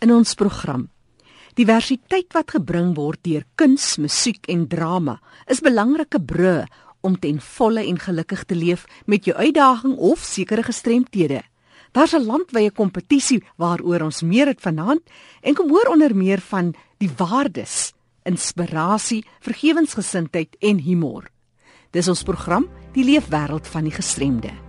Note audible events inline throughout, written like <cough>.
in ons program. Diversiteit wat gebring word deur kuns, musiek en drama is belangrike brûe om ten volle en gelukkig te leef met jou uitdaging of sekere gestremthede. Daar's 'n landwyse kompetisie waaroor ons meer het vanaand en kom hoor onder meer van die waardes, inspirasie, vergewensgesindheid en humor. Dis ons program, die leefwêreld van die gestremde.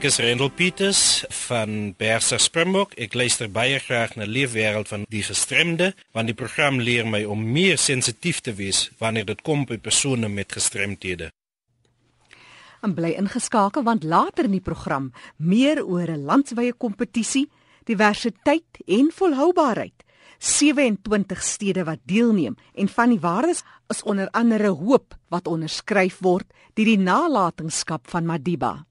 Ek is Rendel Pieters van Bersa Springbok. Ek luister baie graag na Leefwêreld van die gestremde, want die program leer my om meer sensitief te wees wanneer dit kom by persone met gestremthede. En bly ingeskakel want later in die program meer oor 'n landwyse kompetisie, diversiteit en volhoubaarheid. 27 stede wat deelneem en van die waardes is onder andere hoop wat onderskryf word deur die nalatenskap van Madiba.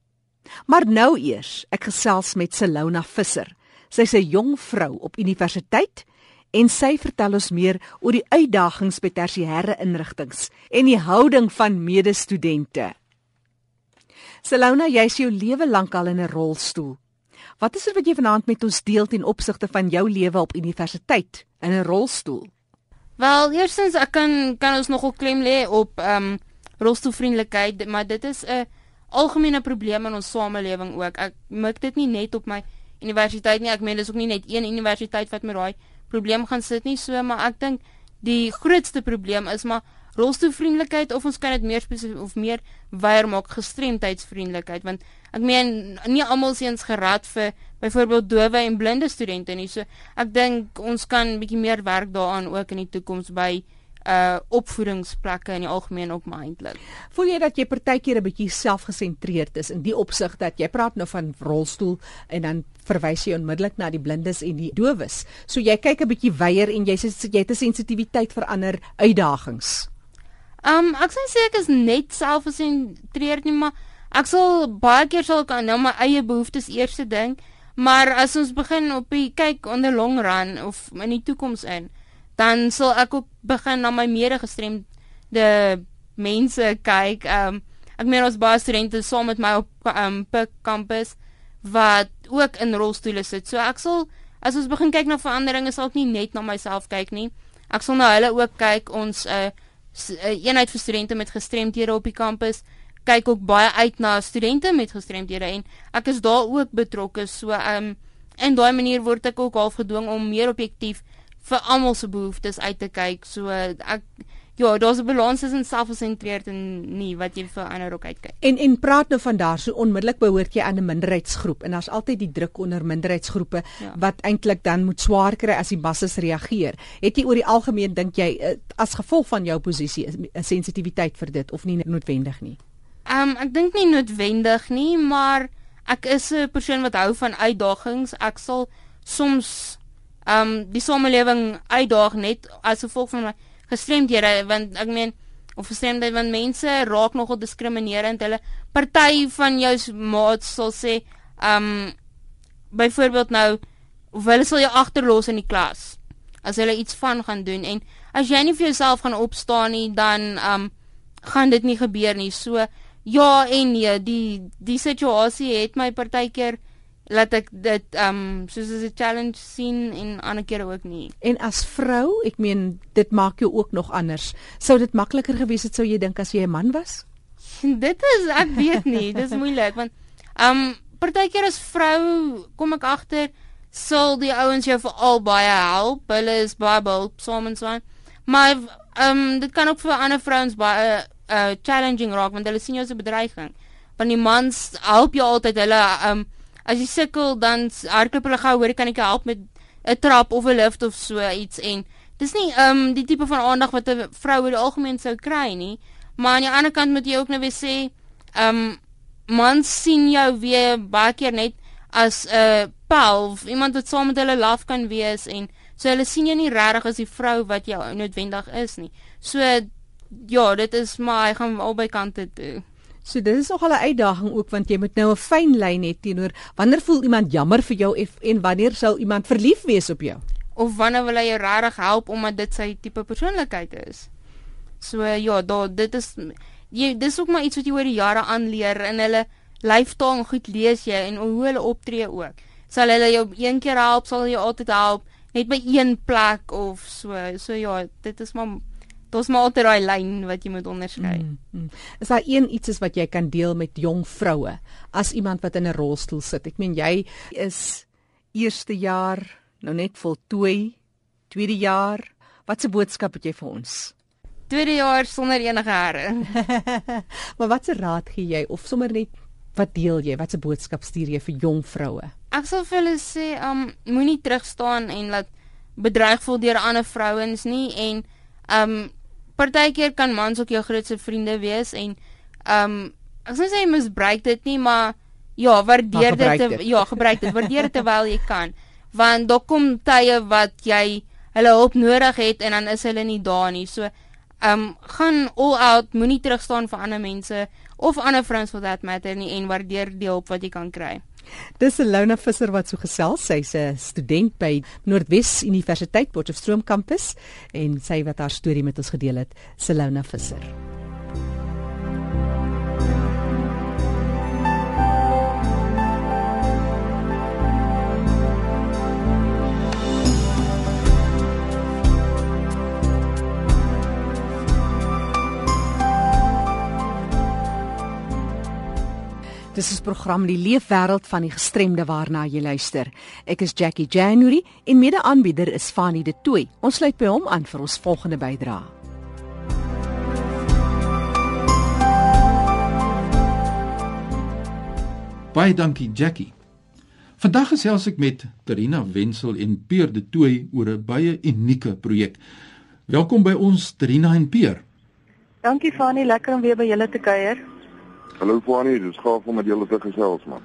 Maar nou eers, ek gesels met Selona Visser. Sy's 'n jong vrou op universiteit en sy vertel ons meer oor die uitdagings by tersiêre inrigtinge en die houding van medestudente. Selona, jy's jou lewe lank al in 'n rolstoel. Wat is dit wat jy vanaand met ons deel ten opsigte van jou lewe op universiteit in 'n rolstoel? Wel, eerstens ek kan kan ons nogal klem lê op ehm um, rolstoelvriendelikheid, maar dit is 'n algemene probleem in ons samelewing ook. Ek mik dit nie net op my universiteit nie. Ek meen dis ook nie net een universiteit wat met daai probleem gaan sit nie, so maar ek dink die grootste probleem is maar rolstoelvriendelikheid of ons kan dit meer spesifiek of meer weier maak gestremdheidsvriendelikheid want ek meen nie almal seuns gerad vir byvoorbeeld dowe en blinde studente nie. So ek dink ons kan bietjie meer werk daaraan ook in die toekoms by uh opvoedingsplekke in die algemeen op my eintlik. Voel jy dat jy partykeer 'n bietjie selfgesentreerd is in die opsig dat jy praat nou van rolstoel en dan verwys jy onmiddellik na die blindes en die dowes. So jy kyk 'n bietjie weier en jy sê jy het 'n sensitiwiteit vir ander uitdagings. Um ek sê ek is net selfgesentreerd nie, maar ek sal baie keer sal kan nou my eie behoeftes eers dink, maar as ons begin op die kyk onder long run of in die toekoms in dan sal ek ook begin na my medegestremde mense kyk. Ehm um, ek meen ons baie studente saam met my op ehm um, Pik kampus wat ook in rolstoele sit. So ek sal as ons begin kyk na veranderinge sal ek nie net na myself kyk nie. Ek sal na hulle ook kyk. Ons 'n uh, uh, eenheid vir studente met gestremdhede op die kampus kyk ook baie uit na studente met gestremdhede en ek is daar ook betrokke. So ehm um, en daai manier word ek ook half gedwing om meer objektief vir almal se behoeftes uit te kyk. So ek ja, daar's 'n balans tussen selfgesentreerd en nie wat jy vir ander ook uitkyk. En en praat nou van daar so onmiddellik behoort jy aan 'n minderheidsgroep en daar's altyd die druk onder minderheidsgroepe ja. wat eintlik dan moet swaar kry as die masses reageer. Het jy oor die algemeen dink jy eh, as gevolg van jou posisie 'n sensitiwiteit vir dit of nie noodwendig nie? Ehm um, ek dink nie noodwendig nie, maar ek is 'n persoon wat hou van uitdagings. Ek sal soms um die samelewing uitdaag net as gevolg van gestremdhede want ek meen of gestremdheid want mense raak nogal diskriminerend. Hulle party van jou maats sal sê um byvoorbeeld nou of hulle sal jou agterlos in die klas as hulle iets van gaan doen. En as jy nie vir jouself gaan opstaan nie dan um gaan dit nie gebeur nie. So ja en nee die die situasie het my partykeer laat ek dit um soos 'n challenge sien en ander kere ook nie. En as vrou, ek meen dit maak jou ook nog anders. Sou dit makliker gewees het sou jy dink as jy 'n man was? <laughs> dit is ek weet nie, dis moeilik want um partykeer as vrou kom ek agter sal die ouens jou veral baie help. Hulle is baie behulpsaam en so aan. Maar um dit kan ook vir ander vrouens baie uh challenging raak want hulle sien jou as 'n bedreiging. Want die mans help jou altyd hulle um as jy sukkel dan hardloop hulle gou hoor kan ek help met 'n trap of 'n lift of so iets en dis nie ehm um, die tipe van aandag wat 'n vrou oor die algemeen sou kry nie maar aan die ander kant moet jy ook nou weer sê ehm um, mans sien jou weer baie keer net as 'n uh, pal of iemand wat saam met hulle laf kan wees en so hulle sien jou nie regtig as die vrou wat jy noodwendig is nie. So ja dit is maar hy gaan albei kante toe So dit is nog 'n uitdaging ook want jy moet nou 'n fyn lyn hê teenoor wanneer voel iemand jammer vir jou en wanneer sal iemand verlief wees op jou? Of wanneer wil hy jou regtig help omdat dit sy tipe persoonlikheid is? So ja, da dit is jy dis ook maar iets wat jy oor die jare aanleer in hulle lyfstaal goed lees jy en hoe hulle optree ook. Sal hulle jou een keer help, sal jy altyd help net by een plek of so. So ja, dit is maar Dis maar altyd daai lyn wat jy moet onderskei. Mm, mm. Is daar een iets is wat jy kan deel met jong vroue as iemand wat in 'n rolstoel sit? Ek meen jy is eerste jaar nou net voltooi, tweede jaar. Wat 'n boodskap het jy vir ons? Tweede jaar sonder enige hare. <laughs> maar wat 'n raad gee jy of sommer net Wat deel jy? Watse boodskap stuur jy vir jong vroue? Ek sal vir hulle sê, um moenie terugstaan en laat bedreig voel deur ander vrouens nie en um partykeer kan mans ook jou grootste vriende wees en um ek sê jy misbruik dit nie, maar ja, waardeer dit, dit ja, gebruik dit. Waardeer dit terwyl jy kan. Want daar kom tye wat jy hulle hulp nodig het en dan is hulle nie daar nie. So um gaan all out, moenie terugstaan vir ander mense of ander vrouens for that matter nie en waardeer die hulp wat jy kan kry. Dis Elona Visser wat so gesels. Sy's 'n student by Noordwes Universiteit Potchefstroom kampus en sy wat haar storie met ons gedeel het. Selona Visser. Dis is program die leefwêreld van die gestremde waarna jy luister. Ek is Jackie January en mede-aanbieder is Fanny De Tooy. Ons sluit by hom aan vir ons volgende bydrae. Baie dankie Jackie. Vandag gesels ek met Terina Wenzel en Peer De Tooy oor 'n baie unieke projek. Welkom by ons Terina en Peer. Dankie Fanny, lekker om weer by julle te kuier. Hallo Fanie, dis gaaf om met julle te gesels man.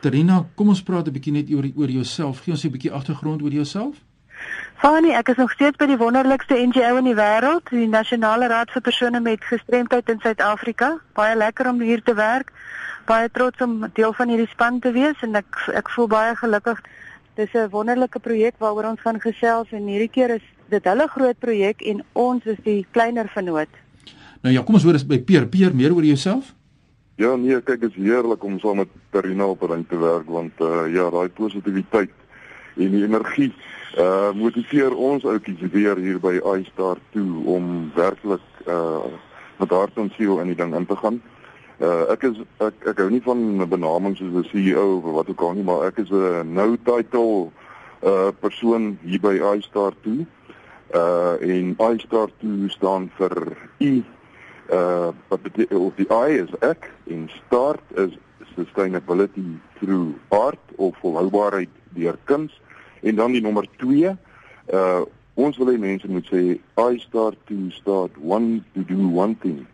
Terina, kom ons praat 'n bietjie net oor oor jouself. Gee ons 'n bietjie agtergrond oor jouself. Fanie, ek is nog steeds by die wonderlikste NGO in die wêreld, die Nasionale Raad vir persone met gestremdheid in Suid-Afrika. Baie lekker om hier te werk. Baie trots om deel van hierdie span te wees en ek ek voel baie gelukkig. Dis 'n wonderlike projek waaroor ons van gesels en hierdie keer is dit hulle groot projek en ons is die kleiner vennoot. Nou ja, kom ons hoor eens by Peer. Peer, meer oor jouself? Ja nee, kyk dit is heerlik om saam met Karina op 'n ring te werk want uh ja, daai positiwiteit en die energie uh motiveer ons ouppies weer hier by iStar toe om werklik uh met hart en siel in die ding in te gaan. Uh ek is ek ek hou nie van benamings soos 'n CEO of wat ook al nie, maar ek is 'n nou title uh persoon hier by iStar toe. Uh en iStar toe staan vir I uh wat beteken of die I is ek en start is sustainability through art of volhoubaarheid deur kuns en dan die nommer 2 uh ons wil hê mense moet sê I start to start one to do one thing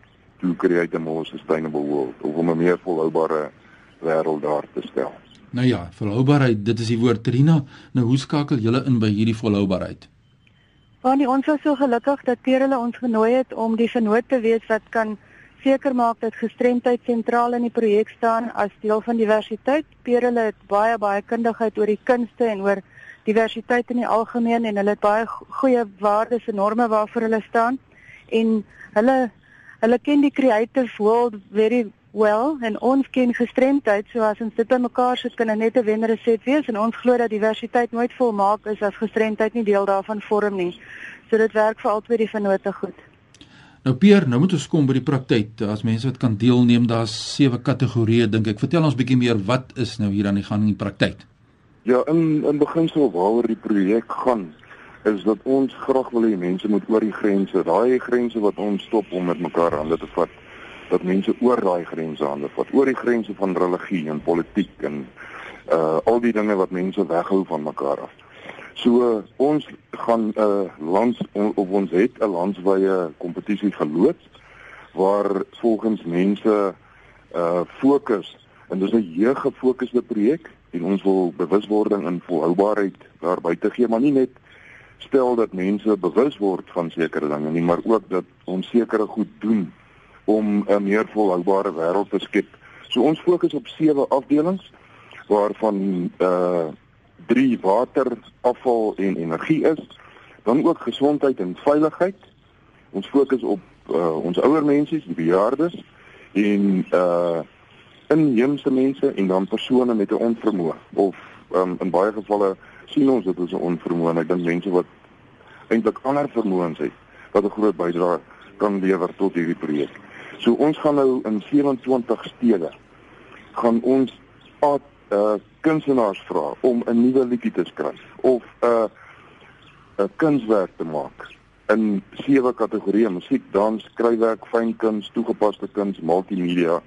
to create a more sustainable world of om 'n meer volhoubare wêreld daar te stel. Nou ja, volhoubaarheid, dit is die woord Trina. Nou hoe skakel julle in by hierdie volhoubaarheid? Want ons was so gelukkig dat Pierre hulle ons genooi het om die vernoot te wees wat kan seker maak dat gestremdheid sentraal in die projek staan as deel van diversiteit. Pierre hulle het baie baie kundigheid oor die kunste en oor diversiteit in die algemeen en hulle het baie goeie waardes en norme waarvoor hulle staan en hulle hulle ken die creative world very wel en ons ken gestremdheid so as ons dit bymekaar sit kan 'n nette wenresep wees en ons glo dat diversiteit nooit volmaak is as gestremdheid nie deel daarvan vorm nie. So dit werk vir albei die vennote goed. Nou Pier, nou moet ons kom by die praktyk. As mense wat kan deelneem, daar's sewe kategorieë dink ek. Vertel ons bietjie meer wat is nou hier aan die gang in die praktyk? Ja, in in beginsel waaroor die projek gaan is dat ons graag wil hê mense moet oor die grense, daai grense wat ons stop om met mekaar hande te vat dat mense oor daai grense hande vat, oor die grense van religie en politiek en uh al die dinge wat mense weghou van mekaar af. So uh, ons gaan 'n uh, lands op ons het 'n landswye kompetisie geloods waar volgens mense uh fokus en dis 'n jeuggefokusde projek en ons wil bewuswording en volhoubaarheid daar buite gee, maar nie net stel dat mense bewus word van sekere dinge nie, maar ook dat ons sekere goed doen om 'n meer volhoubare wêreld te skep. So ons fokus op sewe afdelings waarvan uh drie water, afval en energie is. Dan ook gesondheid en veiligheid. Ons fokus op uh ons ouer mense, die bejaardes en uh inheemse mense en dan persone met 'n onvermoë of um, in baie gevalle sien ons dit as 'n onvermoë en ek dink mense wat eintlik ander vermoëns het wat 'n groot bydrae kan lewer tot hierdie projek. So ons gaan nou in 27 stede gaan ons ad uh kunstenaars vra om 'n nuwe liedjie te skryf of 'n uh, 'n kunswerk te maak in sewe kategorieë: musiek, dans, skryfwerk, fynkuns, toegepaste kuns, multimedia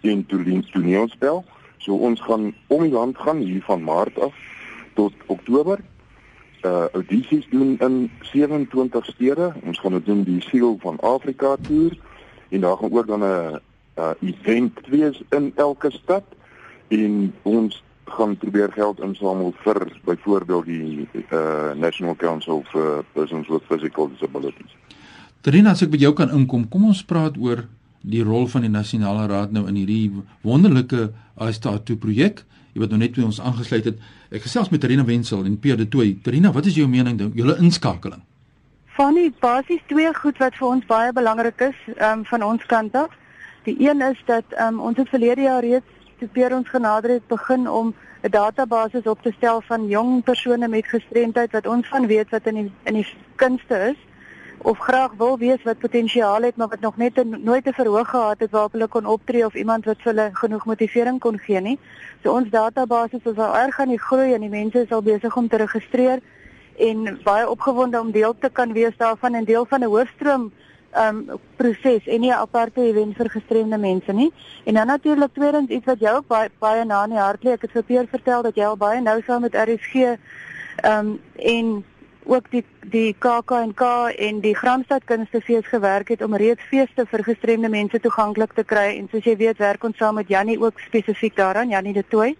en toneelspel. So ons gaan om die land gaan hier van Maart af tot Oktober. Uh audisies doen in 27 stede. Ons gaan dit doen die Siel van Afrika toer en daar gaan ook dan 'n uh event wees in elke stad en ons gaan probeer geld insamel vir byvoorbeeld die uh National Council for Persons with Physical Disabilities. Trina, as ek by jou kan inkom, kom ons praat oor die rol van die nasionale raad nou in hierdie wonderlike Aistatu projek. Jy wat nou net by ons aangesluit het. Ek gesels met Trina Wenzel en Pierre de Toey. Trina, wat is jou mening dan julle inskakeling? Die basies twee goed wat vir ons baie belangrik is, ehm um, van ons kant af. Die een is dat ehm um, ons het verlede jaar reeds toe Pierre ons genader het begin om 'n database op te stel van jong persone met gestremdheid wat ons van weet wat in die, in die kunste is of graag wil wees wat potensiaal het maar wat nog net een, nooit 'n verhoog gehad het waarop hulle kon optree of iemand wat vir hulle genoeg motivering kon gee nie. So ons database is al erg aan die groei en die mense is al besig om te registreer en baie opgewonde om deel te kan wees daarvan en deel van 'n hoofstroom um proses en nie 'n aparte event vir gestremde mense nie. En dan natuurlik tweedens iets wat jou ook baie baie na in die hart lê. Ek het vir Peer vertel dat jy al baie nou saam met RSG um en ook die die KAK&K en die Gramstad Kunstefees gewerk het om reeds feeste vir gestremde mense toeganklik te kry en soos jy weet werk ons saam met Jannie ook spesifiek daaraan Jannie de Tooi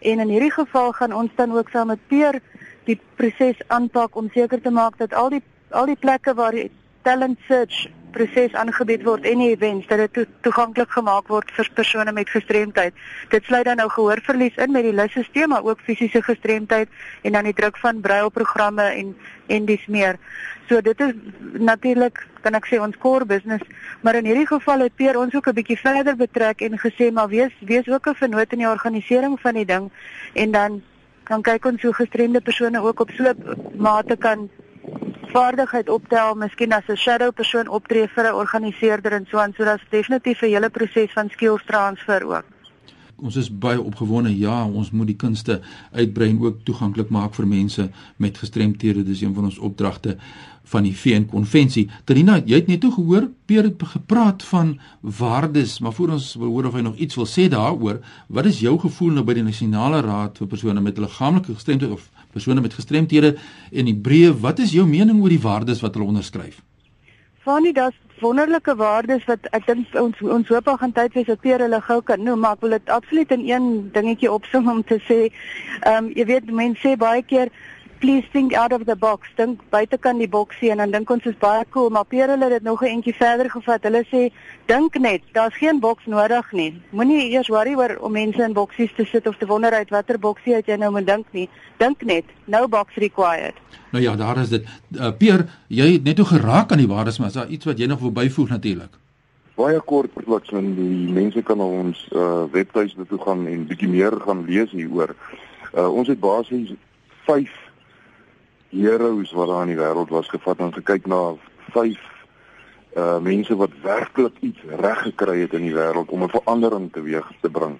en in hierdie geval gaan ons dan ook saam met Peer die proses aanpak om seker te maak dat al die al die plekke waar die talent search proses aangebied word en die events dat dit to toeganklik gemaak word vir persone met gestremdheid. Dit sluit dan nou gehoorverlies in met die lysstelsel maar ook fisiese gestremdheid en dan die druk van brailleprogramme en en dis meer. So dit is natuurlik kan ek sê ons core business, maar in hierdie geval het Peer ons ook 'n bietjie verder betrek en gesê maar wees wees ook 'n vennoot in die organisering van die ding en dan kan kyk ons hoe gestremde persone ook op so 'n mate kan vaardigheid optel, miskien as 'n shadow persoon optree vir 'n organiseerder en so aan, so dit's definitief 'n hele proses van skills transfer ook. Ons is baie opgewonde. Ja, ons moet die kunste uitbrei en ook toeganklik maak vir mense met gestremthede. Dis een van ons opdragte van die VN konvensie. Trina, jy het net toe gehoor Peer het gepraat van waardes, maar voor ons wil hoor of hy nog iets wil sê daaroor. Wat is jou gevoel nou by die nasionale raad vir persone met liggaamlike gestremthede of persone met gestremthede en die breë? Wat is jou mening oor die waardes wat hulle onderskryf? Fanie, daar's wonderlike waardes wat ek dink ons ons hoop al gaan tyd wees dat Peer hulle gou kan noem, maar ek wil dit absoluut in een dingetjie opsom om te sê, ehm um, jy weet mense sê baie keer please think out of the box. Dink buitekant die boksie en dan dink ons is baie cool, maar Pierre hulle het dit nog 'n entjie verder gevat. Hulle sê dink net, daar's geen boks nodig nie. Moenie eers worry oor om mense in boksies te sit of te wonder uit watter boksie jy nou moet dink nie. Dink net, no box required. Nou ja, daar is dit. Uh, Pierre, jy het net o geraak aan die waardes, maar is daar iets wat jy nog wil byvoeg natuurlik? Baie kort wat van die mense kan ons uh, webtuiste toe gaan en bietjie meer gaan lees hieroor. Uh, ons het basies 5 heroes wat daar in die wêreld was gevat en gekyk na vyf uh mense wat werklik iets reg gekry het in die wêreld om 'n verandering teweeg te bring.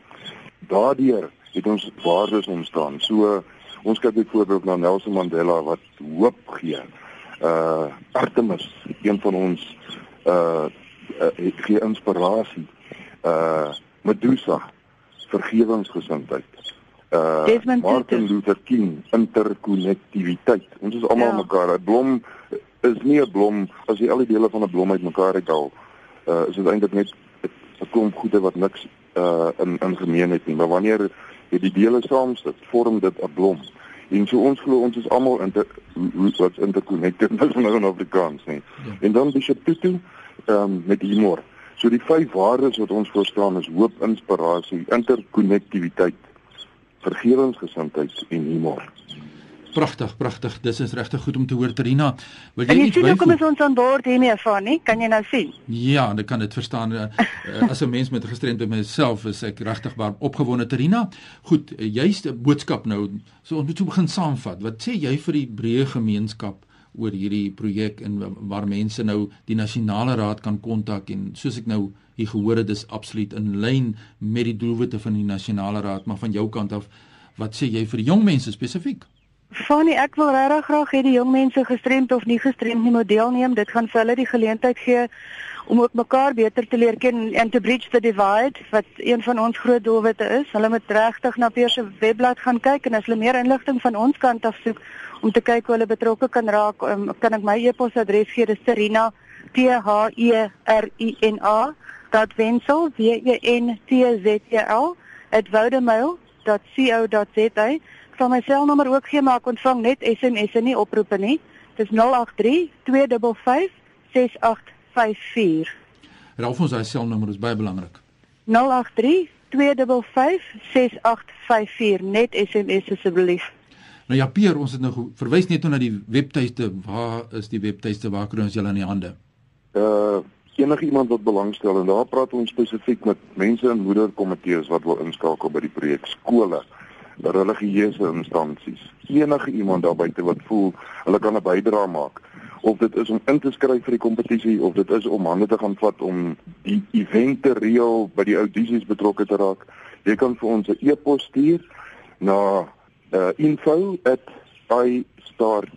Daardeur het ons waardes ontstaan. So ons kyk byvoorbeeld na Nelson Mandela wat hoop gee. Uh Artemis, een van ons uh, uh gee inspirasie. Uh Medusa, vergewensgesindheid uh Desmond Martin Luther King interkonnektiwiteit. Ons is almal ja. mekaar. 'n Blom is nie 'n blom as jy al die dele van 'n blom uitmekaar uithaal. Uh is dit eintlik net 'n klomp goede wat niks uh in in gemeen het nie. Maar wanneer jy die dele saamsit, vorm dit 'n blom. En so ons glo ons is almal in wat interkonnekteer is nou in Afrikaans, nee. Ja. En dan Bishop Tutu um met humor. So die vyf waardes wat ons verstaan is hoop, inspirasie, interkonnektiwiteit vergewensgesindheid en humor. Pragtig, pragtig. Dis is regtig goed om te hoor Trina. Wil jy iets byvoeg? Kom ons aan boord hiermee van, nie? Kan jy nou sien? Ja, ek kan dit verstaan. Eh, eh, as 'n mens met gestremdheid myself is ek regtig baie opgewonde Trina. Goed, eh, jy's 'n boodskap nou. So ons moet so begin saamvat. Wat sê jy vir die breë gemeenskap oor hierdie projek en waar mense nou die nasionale raad kan kontak en soos ek nou hier gehoor het dis absoluut in lyn met die doelwitte van die nasionale raad maar van jou kant af wat sê jy vir jong mense spesifiek Fanny, ek wil regtig graag hê die jong mense gestremd of nie gestremd nie moet deelneem. Dit gaan vir hulle die geleentheid gee om ook mekaar beter te leer ken en to bridge the divide wat een van ons groot doelwitte is. Hulle moet regtig na Peer se webblad gaan kyk en as hulle meer inligting van ons kant af soek om te kyk hoe hulle betrokke kan raak, um, kan ek my e-posadres gee, dis Serena T H E R I N A .wensel w e n t z e l @wodemail.co.za sal my selnommer ook gee maar ek ontvang net SMS'e nie oproepe nie. Dis 083 255 6854. Raaf ons daai selnommer is baie belangrik. 083 255 6854 net SMS asseblief. Nou ja Pier, ons het nou verwys net na die webtuiste. Waar is die webtuiste waar kry ons julle in die hande? Uh enige iemand wat belangstel en daar praat ons spesifiek met mense in moederkomitees wat wil inskakel by die projek skole religieuse instansies enige iemand daar buite wat voel hulle kan 'n bydrae maak. Of dit is om in te skryf vir die kompetisie of dit is om hande te gaan vat om die event te reël by die audisies betrokke te raak. Jy kan vir ons 'n e-pos stuur na uh, info@start2istart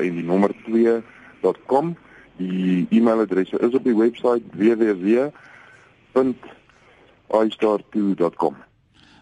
en die nommer 2.com die e-mailadres is op die webwerf www.istart2.com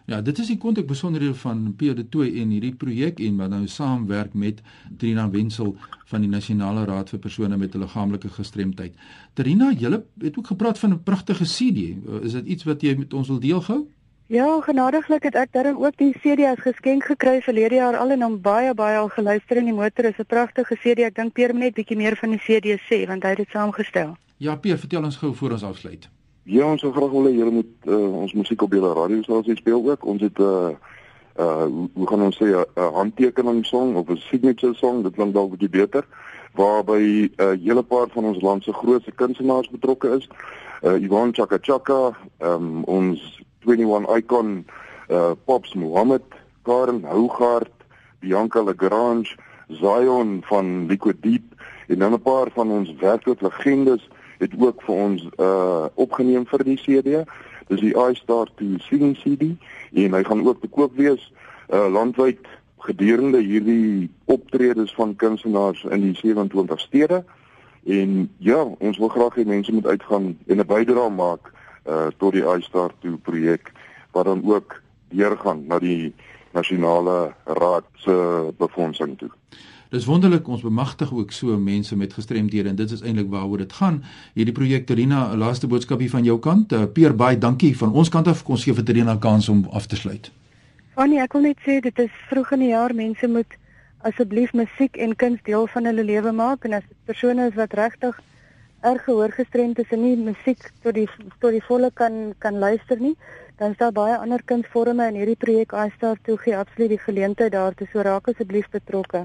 Ja, dit is die kontak besonderhede van Pierre de Tooy en hierdie projek en wat nou saamwerk met Trina Wensel van die Nasionale Raad vir persone met 'n liggaamlike gestremdheid. Trina, jy het ook gepraat van 'n pragtige CD. Is dit iets wat jy met ons wil deel gou? Ja, genadiglik het ek dan ook die CD as geskenk gekry verlede jaar al en hom baie baie al geluister in die motor. Is 'n pragtige CD. Ek dink Pierre moet net bietjie meer van die CD sê want hy het dit saamgestel. Ja, Pierre, vertel ons gou voor ons afsluit. Ja, ons wil graag wil hê julle moet uh, ons musiek op julle radiostasie speel ook. Ons het 'n uh, uh hoe gaan ons sê 'n uh, handtekening song of 'n signature song, dit klink dalk bietjie beter, waarby 'n uh, hele paar van ons land se grootste kunstenaars betrokke is. Uh Ivan Chaka Chaka, um, ons 21 icon uh Pops Mohammed, Karen Hougaard, Bianca Lagrange, Zion van Liquid Deep en dan 'n paar van ons werklik legendes het ook vir ons uh opgeneem vir die CD. Dis die iStar 2 singing CD en hy gaan ook te koop wees uh landwyd gedurende hierdie optredes van kunstenaars in die 27 stede. En ja, ons wil graag hê mense moet uitgaan en 'n bydrae maak uh tot die iStar 2 projek wat dan ook deurgaan na die nasionale raad se befondsing toe. Dis wonderlik ons bemagtig ook so mense met gestremdhede en dit is eintlik waaroor dit gaan. Hierdie projek Terina, 'n laaste boodskapie van jou kant. Uh, Peer baie dankie van ons kant af. Kom gee vir Terina kans om af te sluit. Annie, ek wil net sê dit is vroeg in die jaar mense moet asseblief musiek en kuns deel van hulle lewe maak en as dit persone is wat regtig erg gehoorgestremd is en nie musiek tot die tot die volle kan kan luister nie, dan is daar baie ander kunsvorme in hierdie projek iStar toe gee absoluut die geleentheid daartoe so raak asseblief betrokke.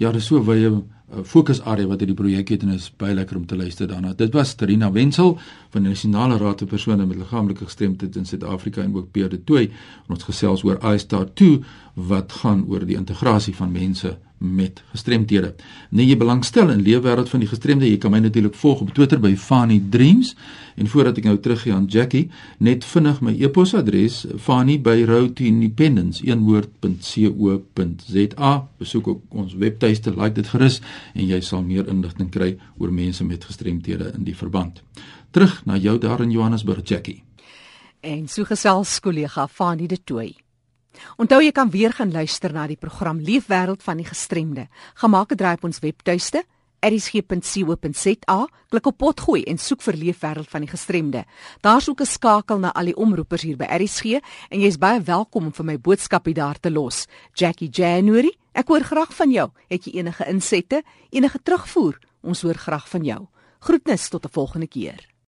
Ja, dis so wye uh, fokusarea wat hierdie projek het en is baie lekker om te luister daarna. Dit was Trina Wenzel van die Nasionale Raad vir persone met liggaamlike gestremdheid in Suid-Afrika en ook Pierre de Tooy en ons gesels oor iStar 2 wat gaan oor die integrasie van mense met gestremdhede. Nee, jy belangstel in leefwêreld van die gestremde, jy kan my natuurlik volg op Twitter by Fanny Dreams en voordat ek nou teruggee aan Jackie, net vinnig my e-posadres fanny@routeindependence.co.za. Besoek ook ons webtuiste, like dit gerus en jy sal meer inligting kry oor mense met gestremdhede in die verband. Terug na jou daar in Johannesburg, Jackie. En so gesels kollega Fanny de Tooy. Onthou jy kan weer gaan luister na die program Leefwêreld van die gestremde. Gemaak 'n draai op ons webtuiste erisg.co.za, klik op potgooi en soek vir Leefwêreld van die gestremde. Daar's ook 'n skakel na al die omroepers hier by RSG en jy's baie welkom om vir my boodskapie daar te los. Jackie January, ek hoor graag van jou. Het jy enige insette, enige terugvoer? Ons hoor graag van jou. Groetnis tot 'n volgende keer.